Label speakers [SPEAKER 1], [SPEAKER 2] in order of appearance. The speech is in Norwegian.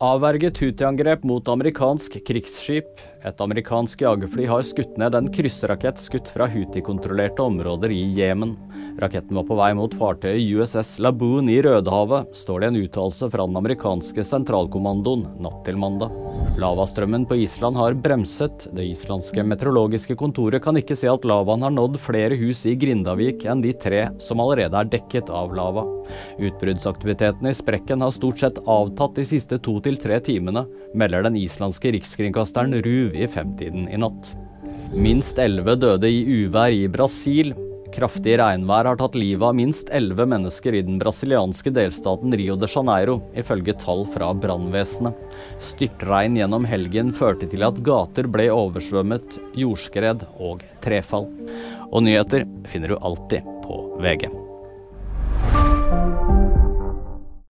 [SPEAKER 1] Avverget Houthi-angrep mot amerikansk krigsskip. Et amerikansk jagerfly har skutt ned en kryssrakett skutt fra Houthi-kontrollerte områder i Jemen. Raketten var på vei mot fartøyet USS Laboon i Rødehavet, står det en uttalelse fra den amerikanske sentralkommandoen natt til mandag. Lavastrømmen på Island har bremset. Det islandske meteorologiske kontoret kan ikke se at lavaen har nådd flere hus i Grindavik enn de tre som allerede er dekket av lava. Utbruddsaktiviteten i sprekken har stort sett avtatt de siste to til tre timene, melder den islandske rikskringkasteren RUV i femtiden i natt. Minst elleve døde i uvær i Brasil. Kraftig regnvær har tatt livet av minst elleve mennesker i den brasilianske delstaten Rio de Janeiro, ifølge tall fra brannvesenet. Styrtregn gjennom helgen førte til at gater ble oversvømmet, jordskred og trefall. Og nyheter finner du alltid på VG.